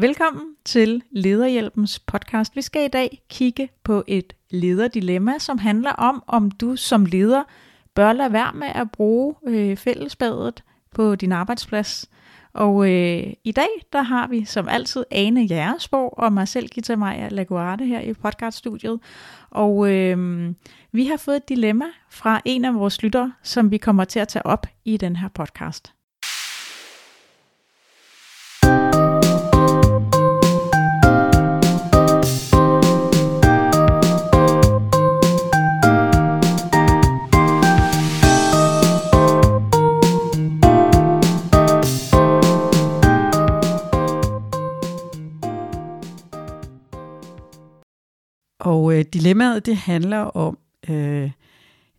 Velkommen til Lederhjælpens podcast. Vi skal i dag kigge på et lederdilemma, som handler om, om du som leder bør lade være med at bruge øh, fællesbadet på din arbejdsplads. Og øh, i dag, der har vi som altid Ane Jæresborg og mig selv, Gita Maja Laguarte her i podcaststudiet. Og øh, vi har fået et dilemma fra en af vores lyttere, som vi kommer til at tage op i den her podcast. Øh, dilemmaet det handler om øh,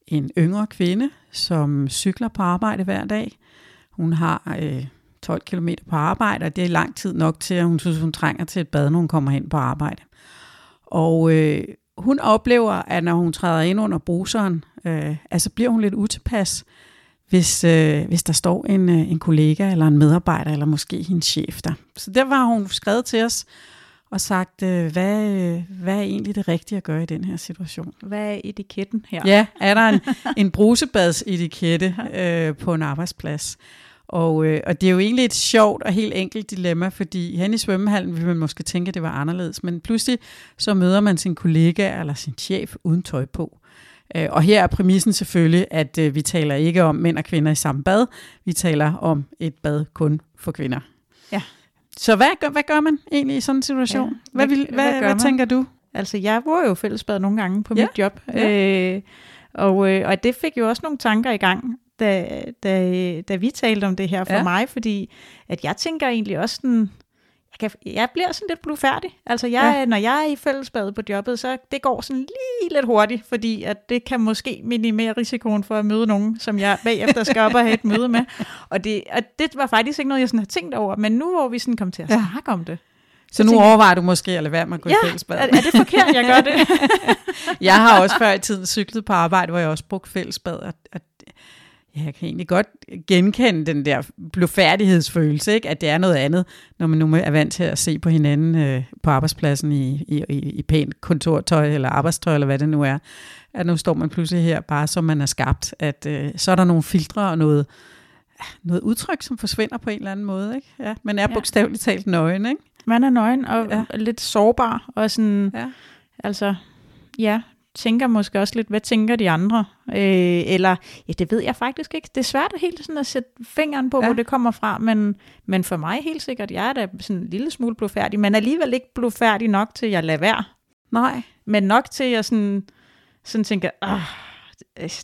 en yngre kvinde, som cykler på arbejde hver dag. Hun har øh, 12 km på arbejde, og det er lang tid nok til, at hun synes, hun trænger til et bad, når hun kommer hen på arbejde. Og øh, hun oplever, at når hun træder ind under bruseren, øh, altså bliver hun lidt utilpas, hvis, øh, hvis der står en, øh, en kollega eller en medarbejder, eller måske hendes chef der. Så der var hun skrevet til os, og sagt, øh, hvad, øh, hvad er egentlig det rigtige at gøre i den her situation? Hvad er etiketten her? Ja, er der en, en brusebadsetikette øh, på en arbejdsplads? Og, øh, og det er jo egentlig et sjovt og helt enkelt dilemma, fordi hen i svømmehallen vil man måske tænke, at det var anderledes, men pludselig så møder man sin kollega eller sin chef uden tøj på. Øh, og her er præmissen selvfølgelig, at øh, vi taler ikke om mænd og kvinder i samme bad, vi taler om et bad kun for kvinder. Ja. Så hvad gør, hvad gør man egentlig i sådan en situation? Ja, hvad, hvad- vil, hvad hvad, hvad man? tænker du? Altså, jeg bruger jo fællesbad nogle gange på Ja, mit job. ja. Øh, og, øh, og det fik jo også nogle tanker i gang, da, da, da vi talte om det her for Ja. mig, fordi at jeg tænker egentlig også sådan, jeg, kan, jeg bliver sådan lidt blufærdig. Altså, jeg, Ja. ja. når jeg er i fællesbad på jobbet, så det går sådan lige lidt hurtigt, fordi at det kan måske minimere risikoen for at møde nogen, som jeg bagefter skal op og have et møde med. Og det, og det var faktisk ikke noget, jeg sådan har tænkt over, men nu hvor vi sådan kom til at Ja. snakke om det, Så nu tænker- overvejer du måske at lade være med at gå i ja, fællesbad. er, er det forkert, jeg gør det? Jeg har også før i tiden cyklet på arbejde, hvor jeg også brugte fællesbad, og, og ja, jeg kan egentlig godt genkende den der blufærdighedsfølelse, ikke? at det er noget andet, når man nu er vant til at se på hinanden øh, på arbejdspladsen i, i, i, i pænt kontortøj eller arbejdstøj, eller hvad det nu er. At nu står man pludselig her, bare som man er skabt, at øh, så er der nogle filtre og noget, noget udtryk, som forsvinder på en eller anden måde. Ikke? Ja, man er Ja. bogstaveligt talt nøgen, ikke? Man er nøgen og Ja. ja. lidt sårbar, og sådan, Ja. altså, ja, tænker måske også lidt, hvad tænker de andre? Øh, eller, ja, det ved jeg faktisk ikke. Det er svært helt sådan at sætte fingeren på, Ja. hvor det kommer fra, men, men for mig helt sikkert, jeg er da sådan en lille smule blufærdig, men alligevel ikke blufærdig nok til, at jeg lader være. Nej. Men nok til, at jeg sådan, sådan tænker, ah,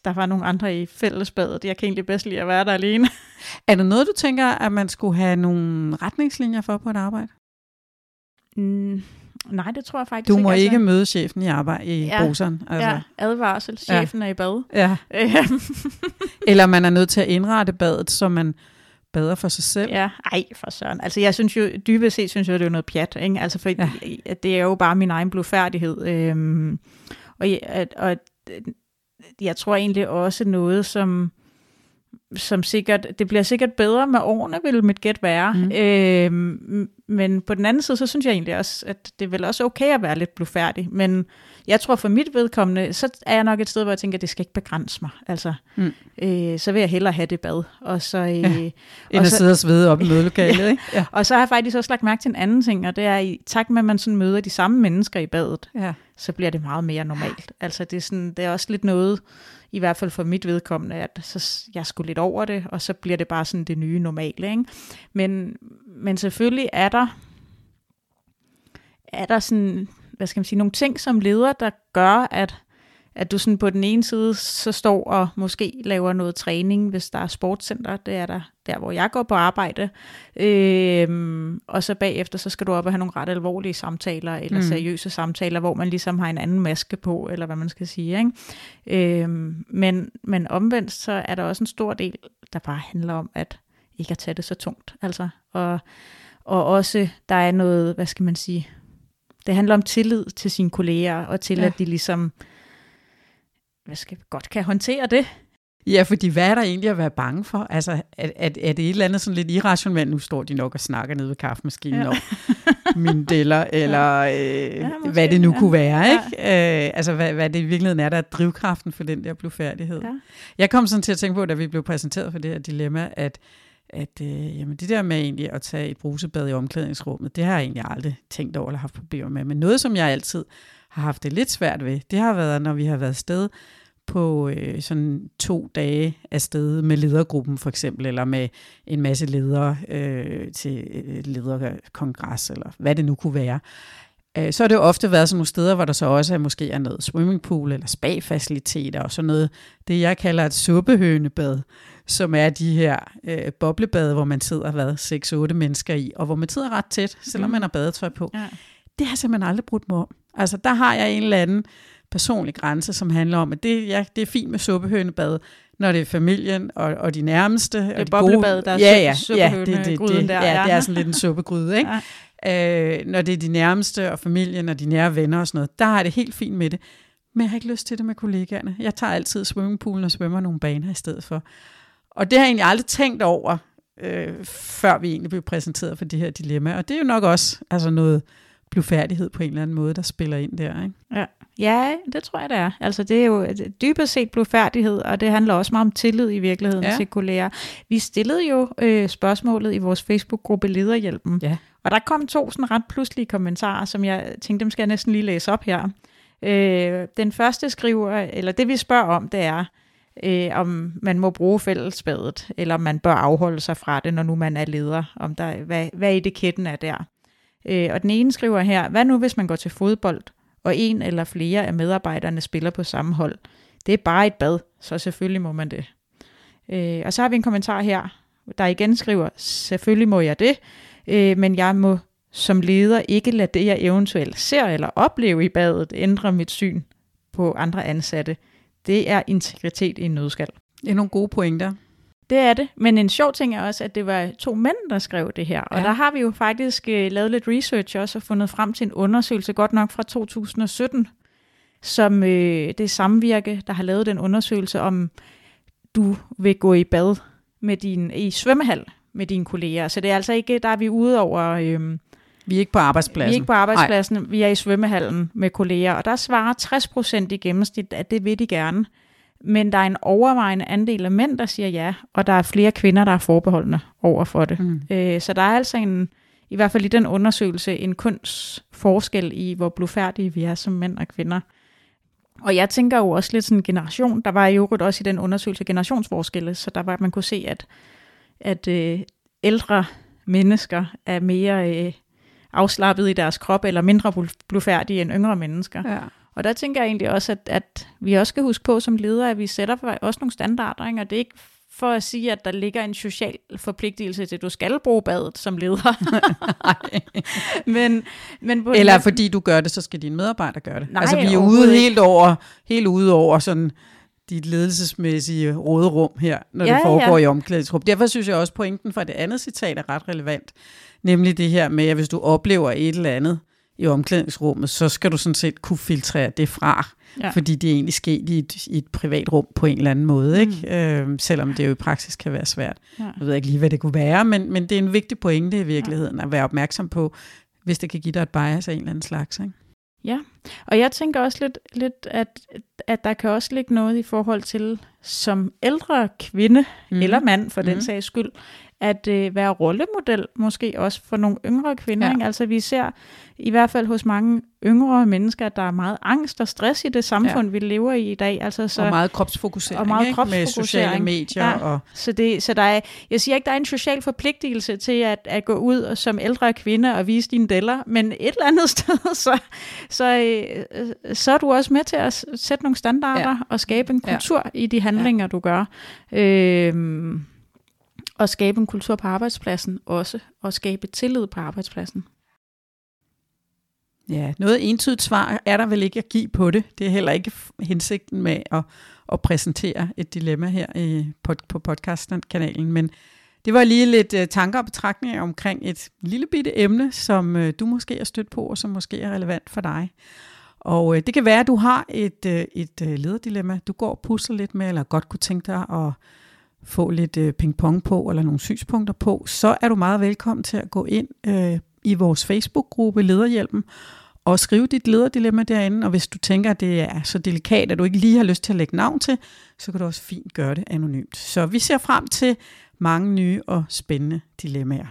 der var nogle andre i fællesbadet, jeg kan egentlig bedst lide at være der alene. Er det noget, du tænker, at man skulle have nogle retningslinjer for på et arbejde? Mm, nej, det tror jeg faktisk Du ikke. må ikke møde chefen i arbejde i Ja. bruseren. Altså. Ja, advarsel, chefen ja. er i bad. ja. Eller man er nødt til at indrette badet, så man bader for sig selv. Ja, ej for søren. Altså jeg synes jo, dybest set synes jeg, det er noget pjat, ikke? Altså for Ja. det er jo bare min egen blufærdighed. Øhm, og, jeg, at- og jeg tror egentlig også noget, som, som sikkert, det bliver sikkert bedre med årene, vil mit gæt være. Mm. Øhm, men på den anden side, så synes jeg egentlig også, at det er vel også okay at være lidt blufærdig. Men jeg tror for mit vedkommende, så er jeg nok et sted, hvor jeg tænker, at det skal ikke begrænse mig. Altså, Mm. øh, så vil jeg hellere have det bad. Og så, øh, Ja. End og at så- sidde og svede op i mødelokalet, ikke? Ja. og så har jeg faktisk også lagt mærke til en anden ting, og det er i takt med, at man sådan møder de samme mennesker i badet, ja. så bliver det meget mere normalt. Altså det er, sådan, det er også lidt noget, i hvert fald for mit vedkommende, at så jeg skulle lidt over det, og så bliver det bare sådan det nye normale. Ikke? Men, men selvfølgelig er der, er der sådan, hvad skal man sige, nogle ting som leder, der gør, at at du sådan på den ene side så står og måske laver noget træning, hvis der er sportscenter, det er der, der hvor jeg går på arbejde, øhm, og så bagefter så skal du op og have nogle ret alvorlige samtaler, eller Mm. seriøse samtaler, hvor man ligesom har en anden maske på, eller hvad man skal sige. Ikke? Øhm, men, men omvendt så er der også en stor del, der bare handler om, at ikke at tage det så tungt. Altså, og, og også, der er noget, hvad skal man sige, det handler om tillid til sine kolleger, og til Ja. ja. at de ligesom, hvad skal godt kan håndtere det. Ja, fordi hvad er der egentlig at være bange for? Altså, er, er, er det et eller andet sådan lidt irrationelt? Nu står de nok og snakker nede ved kaffemaskinen. Ja. Ja. mine deller, eller øh, ja, måske, hvad det nu ja. kunne være. Ikke? Ja. Øh, altså, hvad, hvad det i virkeligheden er, der er drivkraften for den der blufærdighed. Ja. Jeg kom sådan til at tænke på, da vi blev præsenteret for det her dilemma, at at øh, jamen det der med egentlig at tage et brusebad i omklædningsrummet, det har jeg egentlig aldrig tænkt over eller haft problemer med. Men noget, som jeg altid har haft det lidt svært ved, det har været, når vi har været sted på øh, sådan to dage afsted med ledergruppen for eksempel, eller med en masse ledere øh, til øh, lederkongres, eller hvad det nu kunne være. Øh, så har det jo ofte været sådan nogle steder, hvor der så også er måske er noget swimmingpool eller spa-faciliteter og sådan noget, det jeg kalder et suppehønebad, som er de her øh, boblebade, hvor man sidder hvad, 6-8 mennesker i, og hvor man sidder ret tæt, selvom mm. man har badetøj på. Ja. Det har simpelthen aldrig brudt mig om. Altså der har jeg en eller anden personlig grænse, som handler om, at det, ja, det er fint med suppehønebad, når det er familien og, og de nærmeste. Det er de boblebad, der er ja, ja, ja, det, det, det, der. Ja, det er sådan lidt en suppegryde, ikke? Ja. Øh, når det er de nærmeste og familien og de nære venner og sådan noget, der jeg det helt fint med det. Men jeg har ikke lyst til det med kollegaerne. Jeg tager altid swimmingpoolen og svømmer nogle baner i stedet for. Og det har jeg egentlig aldrig tænkt over, øh, før vi egentlig blev præsenteret for det her dilemma. Og det er jo nok også altså noget blufærdighed på en eller anden måde, der spiller ind der. Ikke? Ja. ja, det tror jeg, det er. Altså det er jo dybest set blufærdighed, og det handler også meget om tillid i virkeligheden ja. til kolleger. Vi stillede jo øh, spørgsmålet i vores Facebook-gruppe Lederhjælpen, ja. og der kom to sådan ret pludselige kommentarer, som jeg tænkte, dem skal jeg næsten lige læse op her. Øh, den første skriver, eller det vi spørger om, det er, øh, om man må bruge fællesbadet, eller om man bør afholde sig fra det, når nu man er leder, om der, hvad, hvad etiketten er der. Øh, og den ene skriver her, hvad nu hvis man går til fodbold, og en eller flere af medarbejderne spiller på samme hold? Det er bare et bad, så selvfølgelig må man det. Øh, og så har vi en kommentar her, der igen skriver, selvfølgelig må jeg det, øh, men jeg må som leder ikke lade det, jeg eventuelt ser eller oplever i badet, ændre mit syn på andre ansatte. Det er integritet i en nødskal. Det er nogle gode pointer. Det er det, men en sjov ting er også, at det var to mænd, der skrev det her. Og ja. der har vi jo faktisk uh, lavet lidt research også og fundet frem til en undersøgelse, godt nok fra 2017, som uh, det Samvirke, der har lavet den undersøgelse om, du vil gå i bad med din, i svømmehal med dine kolleger. Så det er altså ikke, der er vi ude over... Øh, vi er ikke på arbejdspladsen. Vi er ikke på arbejdspladsen, Nej. vi er i svømmehallen med kolleger, og der svarer 60 procent i gennemsnit, at det vil de gerne. Men der er en overvejende andel af mænd, der siger ja, og der er flere kvinder, der er forbeholdende over for det. Mm. Øh, så der er altså en, i hvert fald i den undersøgelse, en kunstforskel i, hvor blufærdige vi er som mænd og kvinder. Og jeg tænker jo også lidt sådan en generation, der var jo også i den undersøgelse generationsforskelle, så der var, man kunne se, at, at øh, ældre mennesker er mere øh, afslappet i deres krop, eller mindre blufærdige end yngre mennesker. Ja. Og der tænker jeg egentlig også, at, at vi også skal huske på som ledere, at vi sætter også nogle standarder, ikke? og det er ikke for at sige, at der ligger en social forpligtelse til, at du skal bruge badet som leder. men, men på Eller fordi du gør det, så skal dine medarbejdere gøre det. Nej, altså vi er ude helt over, helt ude over sådan dit ledelsesmæssige råderum her, når ja, det foregår ja. i omklædningsrum. Derfor synes jeg også, at pointen fra det andet citat er ret relevant. Nemlig det her med, at hvis du oplever et eller andet i omklædningsrummet, så skal du sådan set kunne filtrere det fra. Ja. Fordi det er egentlig sket i et, i et privat rum på en eller anden måde, ikke? Mm. Øh, selvom det jo i praksis kan være svært. Ja. Jeg ved ikke lige, hvad det kunne være, men, men det er en vigtig pointe i virkeligheden, ja. at være opmærksom på, hvis det kan give dig et bias af en eller anden slags. Ikke? Ja, og jeg tænker også lidt, lidt at, at der kan også ligge noget i forhold til, som ældre kvinde, mm. eller mand for mm. den sags skyld, at øh, være rollemodel måske også for nogle yngre kvinder. Ja. Ikke? Altså vi ser i hvert fald hos mange yngre mennesker, at der er meget angst og stress i det samfund, ja. vi lever i i dag. Altså, så, og meget kropsfokusering, og meget kropsfokusering. med sociale medier. Ja. Og... Så, det, så der er, jeg siger ikke, der er en social forpligtelse til at, at gå ud og, som ældre kvinde og vise dine deller, men et eller andet sted, så, så, øh, så er du også med til at sætte nogle standarder ja. og skabe en kultur ja. i de handlinger, ja. du gør. Øh, og skabe en kultur på arbejdspladsen også, og skabe tillid på arbejdspladsen. Ja, noget entydigt svar er der vel ikke at give på det. Det er heller ikke hensigten med at, at præsentere et dilemma her i, på, på podcastkanalen, men det var lige lidt øh, tanker og betragtninger omkring et lille bitte emne, som øh, du måske har stødt på, og som måske er relevant for dig. Og øh, det kan være, at du har et, øh, et øh, lederdilemma, du går og pusler lidt med, eller godt kunne tænke dig at få lidt øh, pingpong på, eller nogle synspunkter på, så er du meget velkommen til at gå ind øh, i vores Facebook-gruppe Lederhjælpen, og skrive dit lederdilemma derinde, og hvis du tænker, at det er så delikat, at du ikke lige har lyst til at lægge navn til, så kan du også fint gøre det anonymt. Så vi ser frem til mange nye og spændende dilemmaer.